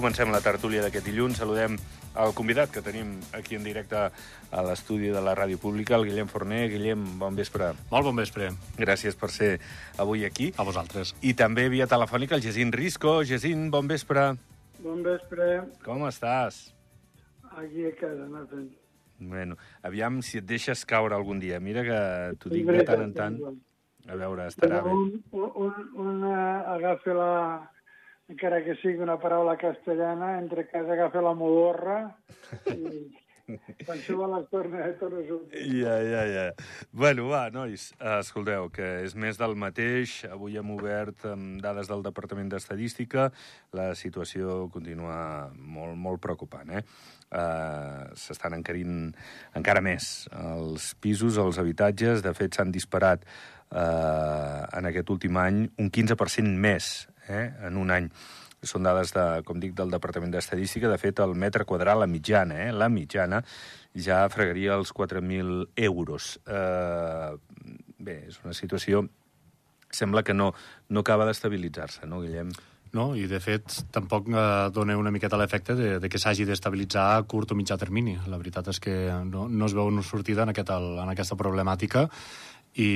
comencem la tertúlia d'aquest dilluns. Saludem el convidat que tenim aquí en directe a l'estudi de la Ràdio Pública, el Guillem Forner. Guillem, bon vespre. Molt bon vespre. Gràcies per ser avui aquí. A vosaltres. I també via telefònica el Gesín Risco. Gesín, bon vespre. Bon vespre. Com estàs? Aquí a casa, anar fent. Bueno, aviam si et deixes caure algun dia. Mira que t'ho dic de tant en tant. A veure, estarà bé. Un, un, un uh, agafa la encara que sigui una paraula castellana, entre casa agafa la modorra i quan se va les torna, torna. Ja, ja, ja. Bueno, va, nois, escolteu, que és més del mateix. Avui hem obert amb dades del Departament d'Estadística. La situació continua molt, molt preocupant, eh? Uh, S'estan encarint encara més els pisos, els habitatges. De fet, s'han disparat uh, en aquest últim any un 15% més eh, en un any. Són dades, de, com dic, del Departament d'Estadística. De fet, el metre quadrat, la mitjana, eh, la mitjana, ja fregaria els 4.000 euros. Eh, bé, és una situació... Sembla que no, no acaba d'estabilitzar-se, no, Guillem? No, i de fet tampoc eh, dona una miqueta l'efecte de, de que s'hagi d'estabilitzar a curt o mitjà termini. La veritat és que no, no es veu una sortida en, aquest, en aquesta problemàtica i,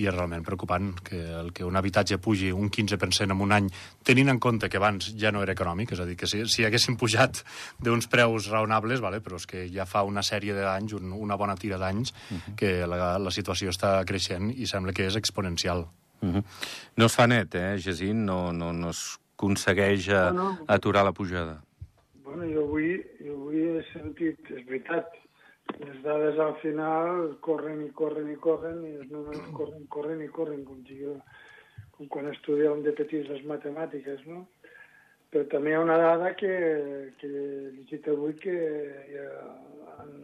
i és realment preocupant que el que un habitatge pugi un 15% en un any, tenint en compte que abans ja no era econòmic, és a dir, que si, si haguessin pujat d'uns preus raonables, vale, però és que ja fa una sèrie d'anys, un, una bona tira d'anys, uh -huh. que la, la situació està creixent i sembla que és exponencial. Uh -huh. No es fa net, eh, Jacint? No, no, no es aconsegueix no, no. aturar la pujada. Bueno, jo avui, jo avui he sentit, és veritat, les dades al final corren i corren i corren i els números corren, corren i corren, com, jo, com quan estudiàvem de petits les matemàtiques, no? Però també hi ha una dada que, que he llegit avui que ja han,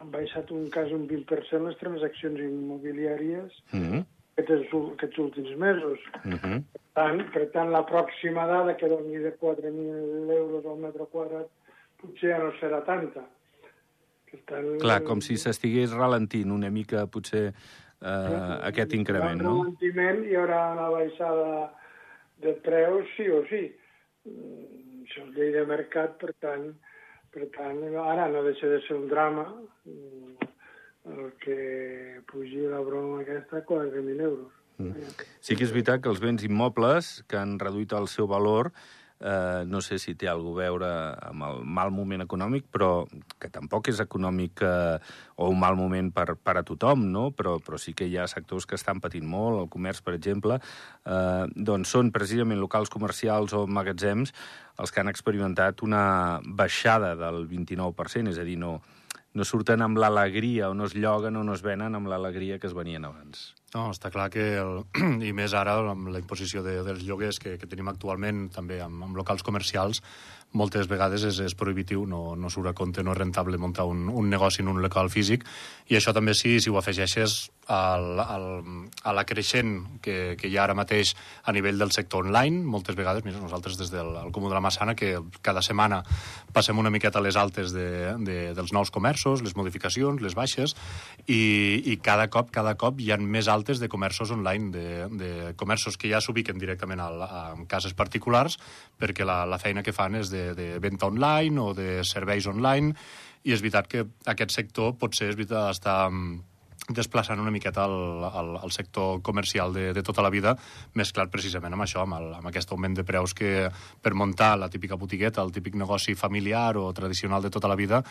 han baixat un cas un 20% les transaccions immobiliàries mm -hmm. aquests, aquests últims mesos. Mm -hmm. per, tant, per tant, la pròxima dada que doni de 4.000 euros al metre quadrat potser ja no serà tanta. Per tant, Clar, com si s'estigués ralentint una mica, potser, eh, aquest increment, no? ralentiment hi haurà una baixada de preus, sí o sí. Això és llei de mercat, per tant, per tant, ara no deixa de ser un drama el que pugi la broma aquesta 4.000 euros. Mm. Sí que és veritat que els béns immobles, que han reduït el seu valor, Eh, no sé si té alguna a veure amb el mal moment econòmic, però que tampoc és econòmic eh, o un mal moment per, per a tothom, no? però, però sí que hi ha sectors que estan patint molt, el comerç, per exemple, eh, doncs són precisament locals comercials o magatzems els que han experimentat una baixada del 29%, és a dir, no, no surten amb l'alegria o no es lloguen o no es venen amb l'alegria que es venien abans. No, està clar que, el, i més ara amb la imposició de, dels lloguers que, que tenim actualment, també amb, amb locals comercials, moltes vegades és, és prohibitiu, no, no surt a compte, no és rentable muntar un, un negoci en un local físic, i això també si, si ho afegeixes al, al, a la creixent que, que hi ha ara mateix a nivell del sector online, moltes vegades, mira, nosaltres des del Comú de la Massana, que cada setmana passem una miqueta les altes de, de, dels nous comerços, les modificacions, les baixes, i, i cada cop, cada cop hi ha més altes de comerços online, de, de comerços que ja s'ubiquen directament a, a, a cases particulars perquè la, la feina que fan és de, de venda online o de serveis online i és veritat que aquest sector potser és veritat està desplaçant una miqueta el, el, el sector comercial de, de tota la vida, mesclat precisament amb això, amb, el, amb aquest augment de preus que per muntar la típica botigueta, el típic negoci familiar o tradicional de tota la vida,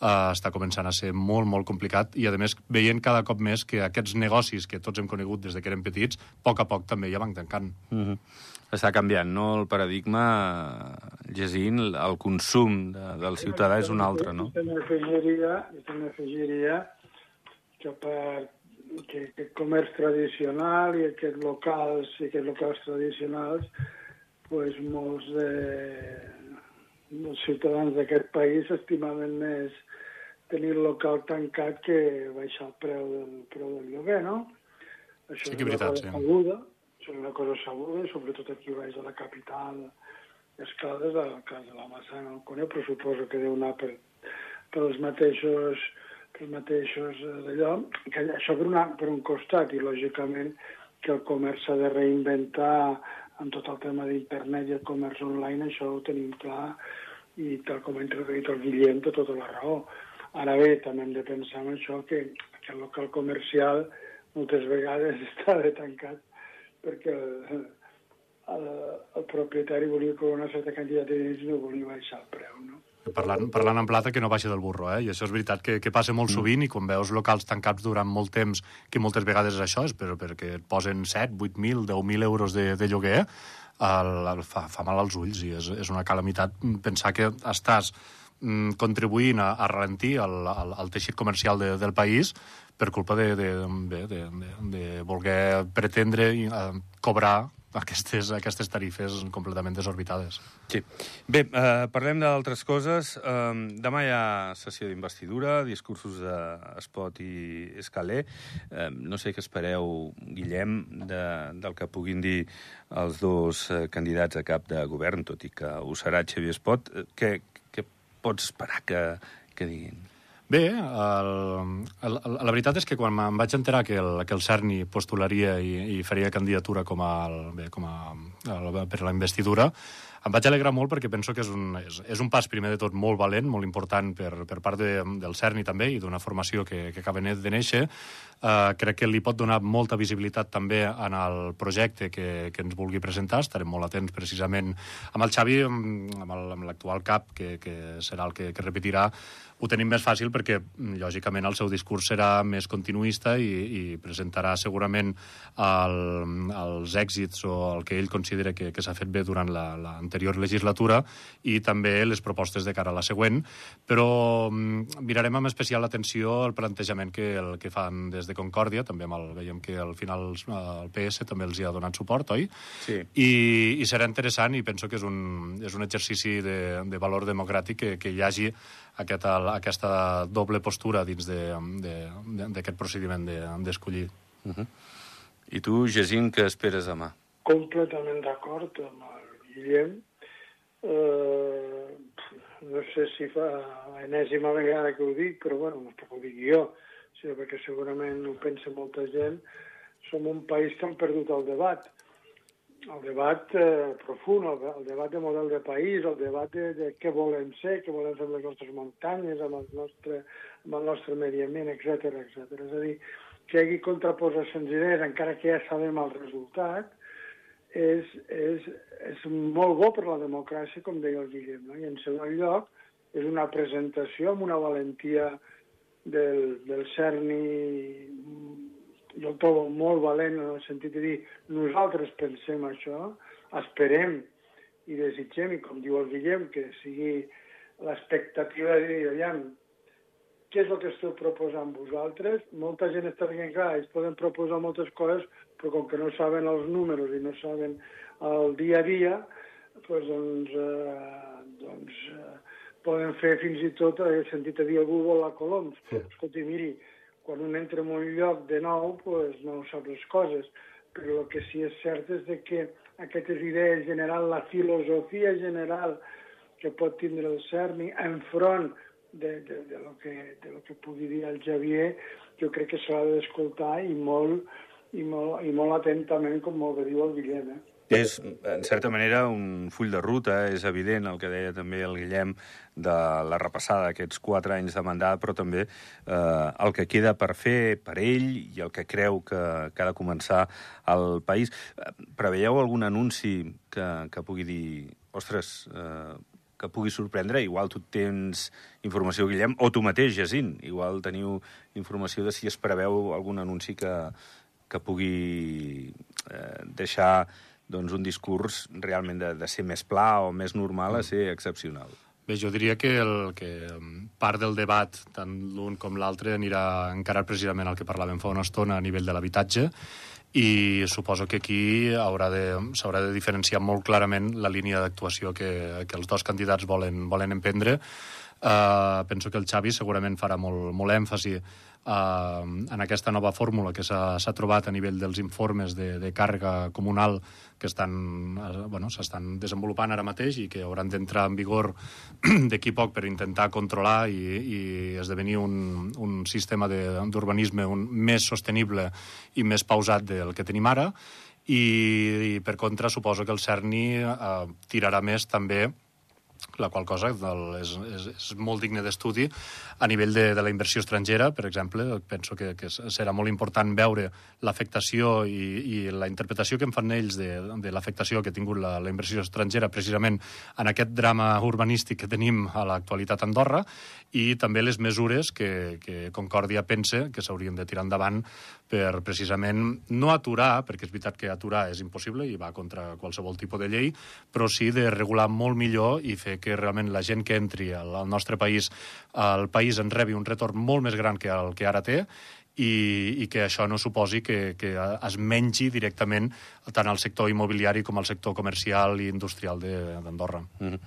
eh, està començant a ser molt, molt complicat i, a més, veient cada cop més que aquests negocis que tots hem conegut des de que érem petits, a poc a poc també ja van tancant. Mm -hmm. Està canviant, no?, el paradigma, llegint, el consum de, del ciutadà és un altre, no? I també afegiria, també afegiria que per que aquest comerç tradicional i aquests locals i aquests locals tradicionals pues, molts de, dels ciutadans d'aquest país estimaven més tenir el local tancat que baixar el preu del, preu del lloguer, no? Això sí que és veritat, sí. Sabuda, és una cosa sabuda, sobretot aquí baix a la capital, Escaldes, al cas de la Massana, el Coneu, però suposo que deu anar per, per els mateixos els mateixos eh, d'allò, que això per, una, per un costat, i lògicament que el comerç s'ha de reinventar amb tot el tema d'internet i el comerç online, això ho tenim clar i tal com ha introduït el Guillem, té tota la raó. Ara bé, també hem de pensar en això, que, que el local comercial moltes vegades està de tancat perquè el, el, el propietari volia cobrar una certa quantitat de diners i no volia baixar el preu, no? Parlant, parlant en plata que no baixa del burro, eh? I això és veritat que, que passa molt mm. sovint i quan veus locals tancats durant molt temps, que moltes vegades és això, és per, perquè et posen 7, 8.000, 10.000 euros de, de lloguer, el, el, fa, fa mal als ulls i és, és una calamitat pensar que estàs mm, contribuint a, a ralentir el, el, el teixit comercial de, del país per culpa de, de, de, de, de, de voler pretendre uh, cobrar aquestes, aquestes tarifes completament desorbitades. Sí. Bé, eh, parlem d'altres coses. Eh, demà hi ha sessió d'investidura, discursos d'Espot i Escalé. Eh, no sé què espereu, Guillem, de, del que puguin dir els dos eh, candidats a cap de govern, tot i que ho serà Xavier Espot. Eh, què, què pots esperar que, que diguin? Bé, el, el, la veritat és que quan em vaig enterar que el, que el Cerny postularia i, i faria candidatura com a, el, bé, com a, el, per la investidura, em vaig alegrar molt perquè penso que és un, és, és un pas, primer de tot, molt valent, molt important per, per part de, del CERNI també i d'una formació que, que acaba de néixer. Uh, crec que li pot donar molta visibilitat també en el projecte que, que ens vulgui presentar. Estarem molt atents precisament amb el Xavi, amb l'actual cap, que, que serà el que, que repetirà ho tenim més fàcil perquè, mm, lògicament, el seu discurs serà més continuista i, i presentarà segurament el, els èxits o el que ell considera que, que s'ha fet bé durant l'anterior la, legislatura i també les propostes de cara a la següent, però mm, mirarem amb especial atenció el plantejament que, el, que fan des de Concòrdia, també amb el, veiem que al final el PS també els hi ha donat suport, oi? Sí. I, i serà interessant i penso que és un, és un exercici de, de valor democràtic que, que hi hagi aquest, aquesta doble postura dins d'aquest de, de, procediment d'escollir. De, uh -huh. I tu, Jacint, què esperes demà? Completament d'acord amb el Guillem. Eh, no sé si fa enèsima vegada que ho dic, però bueno, no ho dic jo, sinó perquè segurament ho pensa molta gent. Som un país que hem perdut el debat el debat eh, profund, el, el debat de model de país, el debat de, de què volem ser, què volem fer amb les nostres muntanyes, amb el nostre, amb el nostre medi ambient, etc etc. És a dir, que hi hagi contraposicions idees, encara que ja sabem el resultat, és, és, és molt bo per la democràcia, com deia el Guillem. No? I en segon lloc, és una presentació amb una valentia del, del Cerni jo el trobo molt valent en el sentit de dir nosaltres pensem això, esperem i desitgem, i com diu el Guillem, que sigui l'expectativa de dir, aviam, què és el que esteu proposant vosaltres? Molta gent està dient, clar, ells poden proposar moltes coses, però com que no saben els números i no saben el dia a dia, doncs, doncs, eh, doncs eh, poden fer fins i tot, he sentit a dir algú volar coloms. Sí. Escolti, miri, quan un entra en un lloc de nou, pues, no sap les coses. Però el que sí és cert és de que aquestes idees generals, la filosofia general que pot tindre el CERNI enfront de, de, de, lo que, de lo que pugui dir el Javier, jo crec que s'ha d'escoltar i molt, i, molt, i molt atentament, com molt bé diu el Guillem. Eh? És, en certa manera, un full de ruta, és evident el que deia també el Guillem de la repassada d'aquests quatre anys de mandat, però també eh, el que queda per fer per ell i el que creu que, que ha de començar al país. Preveieu algun anunci que, que pugui dir, ostres, eh, que pugui sorprendre? Igual tu tens informació, Guillem, o tu mateix, Jacint. Igual teniu informació de si es preveu algun anunci que, que pugui eh, deixar doncs, un discurs realment de, de ser més pla o més normal a mm. ser excepcional. Bé, jo diria que, el, que um, part del debat, tant l'un com l'altre, anirà encarat precisament al que parlàvem fa una estona a nivell de l'habitatge, i suposo que aquí s'haurà de, de diferenciar molt clarament la línia d'actuació que, que els dos candidats volen, volen emprendre. Uh, penso que el Xavi segurament farà molt, molt èmfasi en aquesta nova fórmula que s'ha trobat a nivell dels informes de, de càrrega comunal que estan, uh, bueno, s'estan desenvolupant ara mateix i que hauran d'entrar en vigor d'aquí poc per intentar controlar i, i esdevenir un, un sistema d'urbanisme més sostenible i més pausat del que tenim ara. I, i per contra suposo que el CERNI eh, tirarà més també la qual cosa és, és, és molt digne d'estudi. A nivell de, de la inversió estrangera, per exemple, penso que, que serà molt important veure l'afectació i, i la interpretació que en fan ells de, de l'afectació que ha tingut la, la inversió estrangera precisament en aquest drama urbanístic que tenim a l'actualitat a Andorra i també les mesures que, que Concòrdia pense que s'haurien de tirar endavant per precisament no aturar, perquè és veritat que aturar és impossible i va contra qualsevol tipus de llei, però sí de regular molt millor i fer que realment la gent que entri al, al nostre país, el país en rebi un retorn molt més gran que el que ara té i, i que això no suposi que, que es mengi directament tant al sector immobiliari com al sector comercial i industrial d'Andorra. Mm -hmm.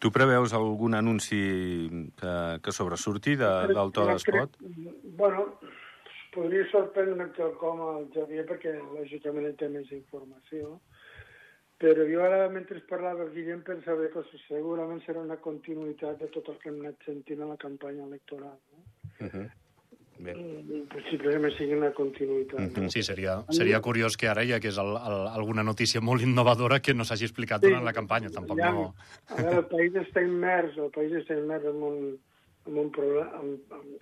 Tu preveus algun anunci que, que sobresurti de, del to d'espot? Bueno, podria sorprendre com al Javier perquè lògicament té més informació, però jo ara, mentre parlava el Guillem, pensava que segurament serà una continuïtat de tot el que hem anat sentint a la campanya electoral. No? Uh -huh. Bé. Mm, possiblement sigui una continuïtat. Mm -hmm. Sí, seria, seria curiós que ara hi hagués el, el, alguna notícia molt innovadora que no s'hagi explicat sí, durant la campanya. Tampoc ja, no... A veure, el país està immers, el país està immers en, un, en, un en,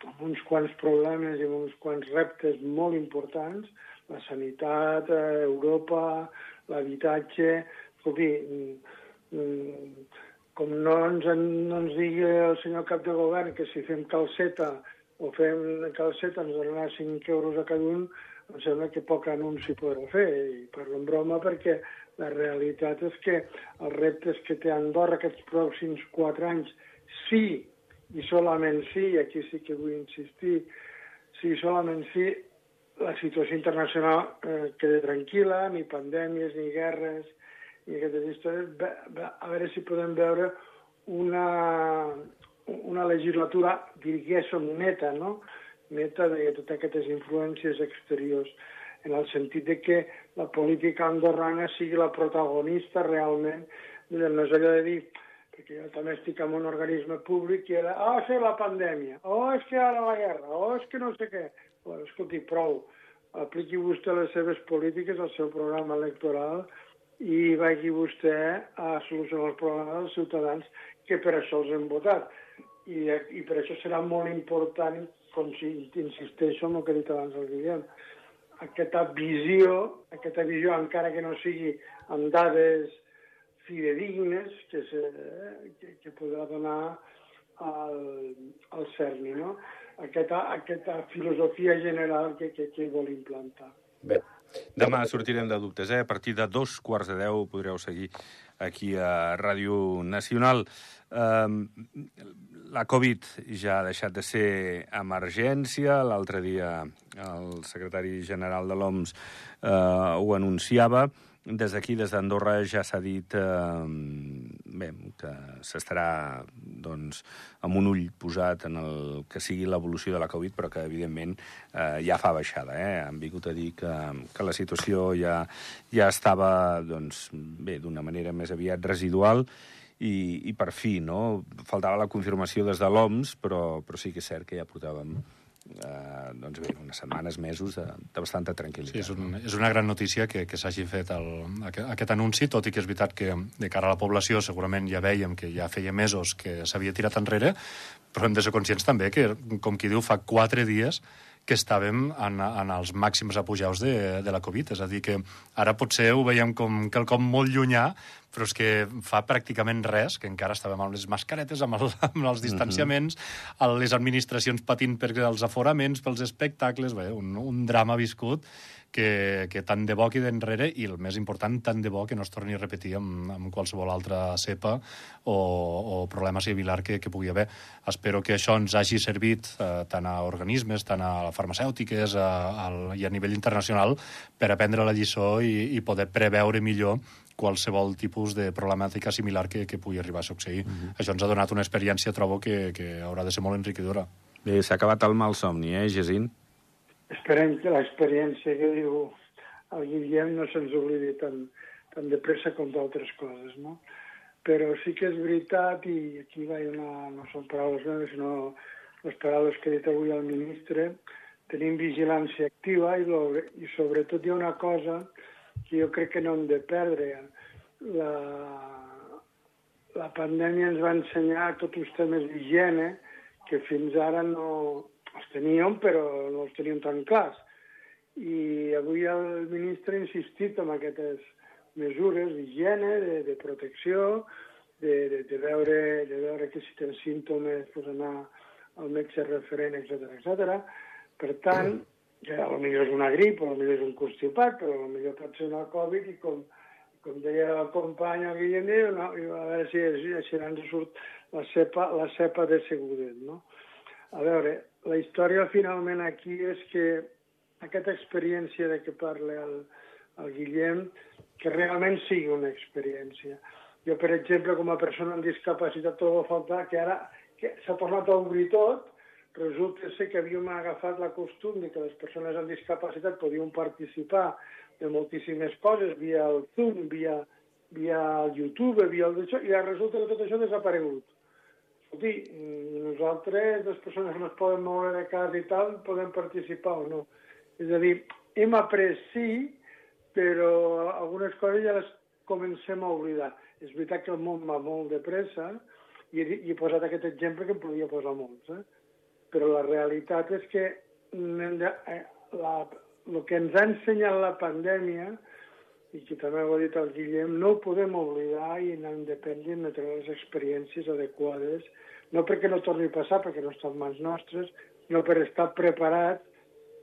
en uns quants problemes i en uns quants reptes molt importants, la sanitat, eh, Europa, l'habitatge... Escolti, mm, mm, com no ens, no ens digui el senyor cap de govern que si fem calceta o fem calceta, ens donarà 5 euros a cada un, em sembla que poc anunci podrà fer, i parlo en broma perquè la realitat és que els reptes que té Andorra aquests pròxims 4 anys, sí, i solament sí, aquí sí que vull insistir, sí, solament sí, la situació internacional eh, queda tranquil·la, ni pandèmies, ni guerres, ni aquestes històries, a veure si podem veure una, una legislatura, diguéssim, neta, no? neta de totes aquestes influències exteriors, en el sentit de que la política andorrana sigui la protagonista realment, no és allò de dir, perquè jo també estic en un organisme públic i era, oh, és la pandèmia, oh, és que ara la guerra, oh, és que no sé què. Bueno, escolti, prou, apliqui vostè les seves polítiques, el seu programa electoral, i vagi vostè a solucionar els problemes dels ciutadans que per això els hem votat. I, i per això serà molt important, com si insisteixo en el que he dit abans el Guillem, aquesta visió, aquesta visió, encara que no sigui amb dades fidedignes, que, se, que, que podrà donar al, al CERNI, no? Aquesta, aquesta filosofia general que, que, que vol implantar. Bé, demà sortirem de dubtes, eh? A partir de dos quarts de deu podreu seguir aquí a Ràdio Nacional. Um, la Covid ja ha deixat de ser emergència. L'altre dia el secretari general de l'OMS eh, ho anunciava. Des d'aquí, des d'Andorra, ja s'ha dit eh, bé, que s'estarà doncs, amb un ull posat en el que sigui l'evolució de la Covid, però que, evidentment, eh, ja fa baixada. Eh? Han vingut a dir que, que la situació ja, ja estava doncs, bé d'una manera més aviat residual i, i per fi, no? Faltava la confirmació des de l'OMS, però, però sí que és cert que ja portàvem eh, doncs bé, unes setmanes, mesos de, de bastanta tranquil·litat. Sí, és, un, és una gran notícia que, que s'hagi fet el, aquest, aquest anunci, tot i que és veritat que de cara a la població segurament ja veiem que ja feia mesos que s'havia tirat enrere, però hem de ser conscients també que, com qui diu, fa quatre dies que estàvem en, en els màxims apujaus de, de la Covid. És a dir, que ara potser ho veiem com quelcom molt llunyà, però és que fa pràcticament res, que encara estàvem amb les mascaretes, amb, el, amb els distanciaments, uh -huh. les administracions patint per els aforaments, pels espectacles, bé, un, un drama viscut que, que tant de bo quedi enrere i el més important, tant de bo que no es torni a repetir amb, amb qualsevol altra cepa o, o problema similar que, que pugui haver. Espero que això ens hagi servit eh, tant a organismes, tant a farmacèutiques a, a, i a nivell internacional per aprendre la lliçó i, i poder preveure millor qualsevol tipus de problemàtica similar que, que pugui arribar a succeir. Mm -hmm. Això ens ha donat una experiència, trobo, que, que haurà de ser molt enriquidora. Bé, s'ha acabat el mal somni, eh, Gesín? Esperem que l'experiència que diu el Guillem no se'ns oblidi tan, tan de pressa com d'altres coses, no? Però sí que és veritat, i aquí va una, no són paraules meves, sinó les paraules que ha dit avui el ministre, tenim vigilància activa i, i sobretot hi ha una cosa que jo crec que no hem de perdre. La, la pandèmia ens va ensenyar tots els temes d'higiene que fins ara no els teníem, però no els teníem tan clars. I avui el ministre ha insistit en aquestes mesures d'higiene, de, de protecció, de, de, de, veure, de veure que si tens símptomes pues anar al metge referent, etc etc. Per tant, ja potser és una grip, potser és un constipat, però potser pot ser una Covid i com, com deia el company el Guillem, no, a veure si, si ens surt la cepa, la cepa de seguretat, no? A veure, la història finalment aquí és que aquesta experiència de què parla el, el Guillem, que realment sigui una experiència. Jo, per exemple, com a persona amb discapacitat, trobo a faltar que ara s'ha tornat a obrir tot, resulta ser que havíem agafat la costum de que les persones amb discapacitat podien participar de moltíssimes coses via el Zoom, via, via el YouTube, via el d'això, i resulta que tot això ha desaparegut. Escolti, nosaltres, les persones que no es poden moure de casa i tal, podem participar o no. És a dir, hem après sí, però algunes coses ja les comencem a oblidar. És veritat que el món va molt de pressa, i he, i he posat aquest exemple que em podia posar molts, eh? Però la realitat és que de, eh, la, el que ens ha ensenyat la pandèmia, i que també ho ha dit el Guillem, no ho podem oblidar i n'hem de prendre de tenir les experiències adequades, no perquè no torni a passar, perquè no està en mans nostres, no per estar preparats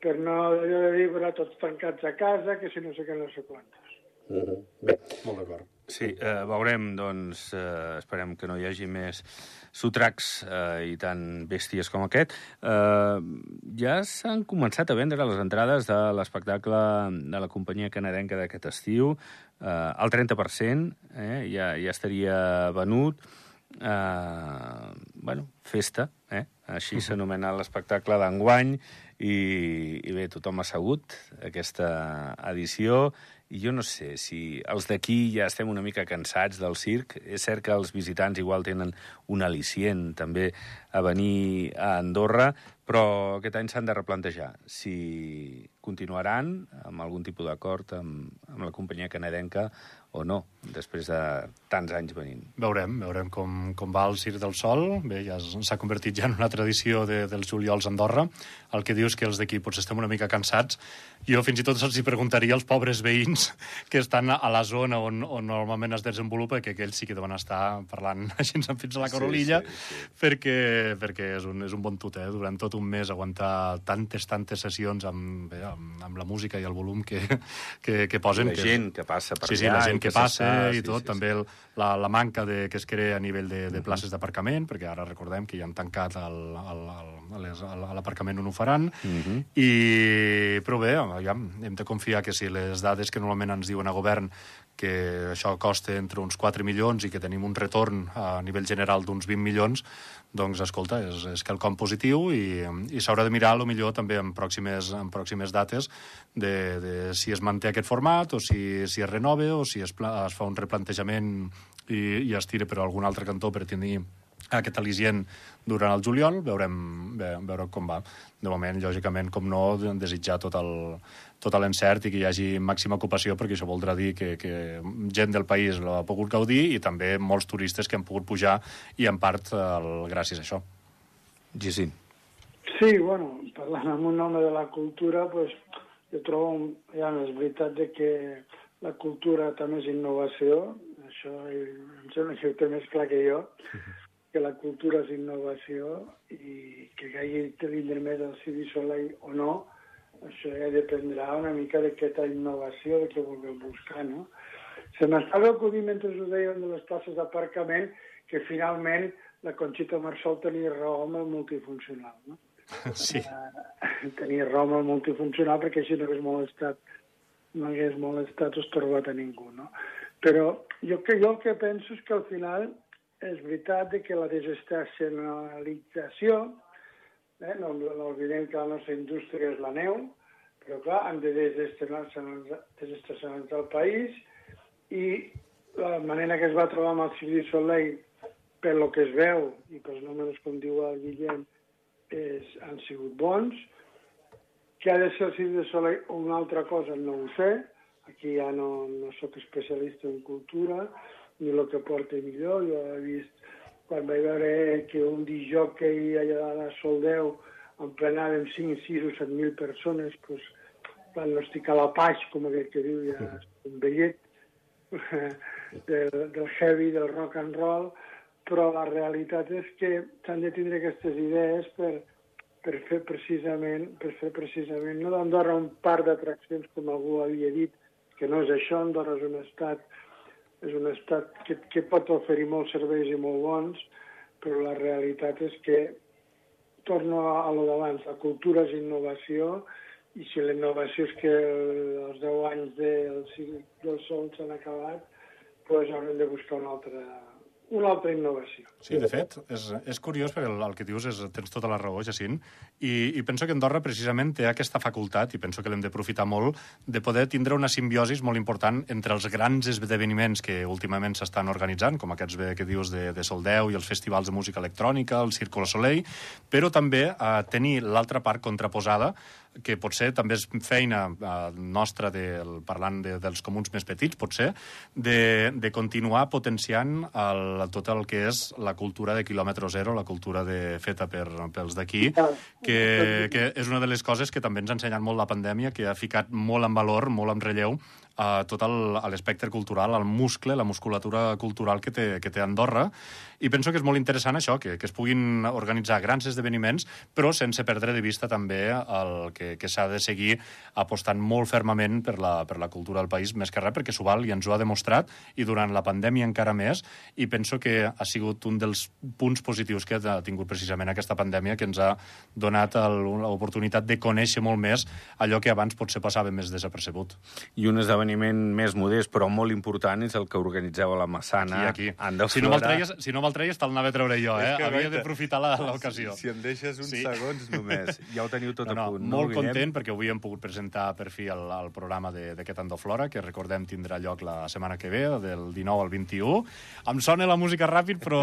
per no allò de dir, tots tancats a casa, que si no sé què, no sé quantes. Uh -huh. Bé, molt d'acord. Sí, eh, veurem, doncs, eh, esperem que no hi hagi més sotracs eh, i tan bèsties com aquest. Eh, ja s'han començat a vendre les entrades de l'espectacle de la companyia canadenca d'aquest estiu. Eh, el 30% eh, ja, ja estaria venut. Eh, bueno, festa, eh? així uh -huh. s'anomena l'espectacle d'enguany, i, i bé, tothom ha assegut aquesta edició i jo no sé si els d'aquí ja estem una mica cansats del circ. És cert que els visitants igual tenen un al·licient també a venir a Andorra, però aquest any s'han de replantejar si continuaran amb algun tipus d'acord amb, amb la companyia canadenca o no, després de tants anys venint. Veurem, veurem com, com va el Circ del Sol. Bé, ja s'ha convertit ja en una tradició de, dels juliols a Andorra. El que dius que els d'aquí potser estem una mica cansats. Jo fins i tot els hi preguntaria als pobres veïns que estan a la zona on, on normalment es desenvolupa, que aquells sí que deuen estar parlant així fins a la Corolilla, sí, sí, sí. perquè, perquè és, un, és un bon tut, eh? Durant tot un mes aguantar tantes, tantes sessions amb, bé, amb, amb la música i el volum que, que, que posen. La gent que passa per sí, allà. Sí, la gent que passa i tot, sí, també el, la, la manca de, que es crea a nivell de, de places d'aparcament, perquè ara recordem que ja han tancat l'aparcament on ho faran, uh -huh. i, però bé, ja, hem de confiar que si les dades que normalment ens diuen a govern que això costa entre uns 4 milions i que tenim un retorn a nivell general d'uns 20 milions, doncs, escolta, és, és quelcom positiu i, i s'haurà de mirar, a millor també en pròximes, en pròximes dates, de, de si es manté aquest format o si, si es renova o si es, es fa un replantejament i, i es tira per algun altre cantó per tenir aquest al·licient durant el juliol, veurem, ve, veure com va. De moment, lògicament, com no, desitjar tot el, tot l'encert i que hi hagi màxima ocupació, perquè això voldrà dir que, que gent del país l'ha pogut gaudir i també molts turistes que han pogut pujar i en part el, gràcies a això. Gisin. Sí, bueno, parlant amb un home de la cultura, pues, jo trobo, ja, és veritat de que la cultura també és innovació, això em sembla que ho té més clar que jo, que la cultura és innovació i que hagi de vindre més el Cidi Soleil o no, això ja dependrà una mica d'aquesta innovació de què vulguem buscar, no? Se m'estava acudint mentre ho deien de les places d'aparcament que finalment la Conxita Marsol tenia raó amb el multifuncional, no? Sí. Uh, tenia raó amb el multifuncional perquè així no hagués molestat no hagués molestat o estorbat a ningú, no? Però jo, que, jo el que penso és que al final és veritat que la desestacionalització, eh, no, no oblidem que la nostra indústria és la neu, però clar, han de desestacionalitzar el país i la manera que es va trobar amb el du Soleil, per lo que es veu, i pels números com diu el Guillem, és, han sigut bons, que ha de ser el du Soleil? O una altra cosa, no ho sé, Aquí ja no, no sóc especialista en cultura, ni el que porta millor. Jo he vist, quan vaig veure que un disjockey allà a la Soldeu emplenàvem 5, 6 o 7 mil persones, doncs, van no estic a la paix, com aquest que diu, ja un vellet, del, del heavy, del rock and roll, però la realitat és que s'han de tindre aquestes idees per, per fer precisament, per fer precisament, no d'Andorra un parc d'atraccions com algú havia dit, que no és això, Andorra és un estat, és un estat que, que pot oferir molts serveis i molt bons, però la realitat és que, torno a, a lo d'abans, la cultura és innovació, i si la innovació és que els 10 anys del, del sol s'han acabat, doncs haurem de buscar una altra, una altra innovació. Sí, de fet, és, és curiós perquè el, el que dius és, tens tota la raó, Jacint, i, i penso que Andorra precisament té aquesta facultat, i penso que l'hem d'aprofitar molt, de poder tindre una simbiosis molt important entre els grans esdeveniments que últimament s'estan organitzant, com aquests que dius de, de Soldeu i els festivals de música electrònica, el Círculo Soleil, però també eh, tenir l'altra part contraposada que potser també és feina eh, nostra, de, parlant de, dels comuns més petits, potser, de, de continuar potenciant el, tot el que és la cultura de quilòmetre zero, la cultura de, feta per, pels d'aquí, que, que és una de les coses que també ens ha ensenyat molt la pandèmia, que ha ficat molt en valor, molt en relleu, a tot l'espectre cultural, el muscle, la musculatura cultural que té, que té Andorra, i penso que és molt interessant això, que, que es puguin organitzar grans esdeveniments, però sense perdre de vista també el que, que s'ha de seguir apostant molt fermament per la, per la cultura del país, més que res perquè s'ho val i ens ho ha demostrat, i durant la pandèmia encara més, i penso que ha sigut un dels punts positius que ha tingut precisament aquesta pandèmia, que ens ha donat l'oportunitat de conèixer molt més allò que abans potser passava més desapercebut. I un esdeveniment esdeveniment més modest, però molt important, és el que organitzeu a la Massana. Aquí, aquí. Si no me'l treies, si no treies te'l anava a treure jo, eh? Havia d'aprofitar l'ocasió. Si, si em deixes uns sí. segons només, ja ho teniu tot no, no, a punt. No, molt no content, perquè avui hem pogut presentar per fi el, el programa d'aquest Andoflora, que recordem tindrà lloc la setmana que ve, del 19 al 21. Em sona la música ràpid, però...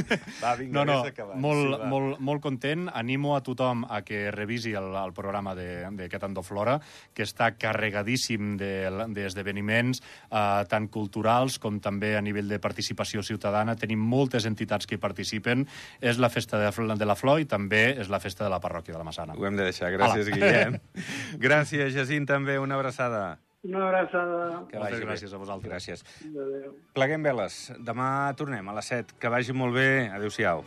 va, vinga, no, no, molt, sí, molt, molt content. Animo a tothom a que revisi el, el programa d'aquest Andoflora, que està carregadíssim de, de d'esdeveniments, eh, tant culturals com també a nivell de participació ciutadana. Tenim moltes entitats que hi participen. És la festa de, de la Flor i també és la festa de la parròquia de la Massana. Ho hem de deixar. Gràcies, Hola. Guillem. gràcies, Jacint, també. Una abraçada. Una abraçada. Que Moltes gràcies a vosaltres. Gràcies. Adéu. Pleguem veles. Demà tornem a les 7. Que vagi molt bé. Adéu-siau.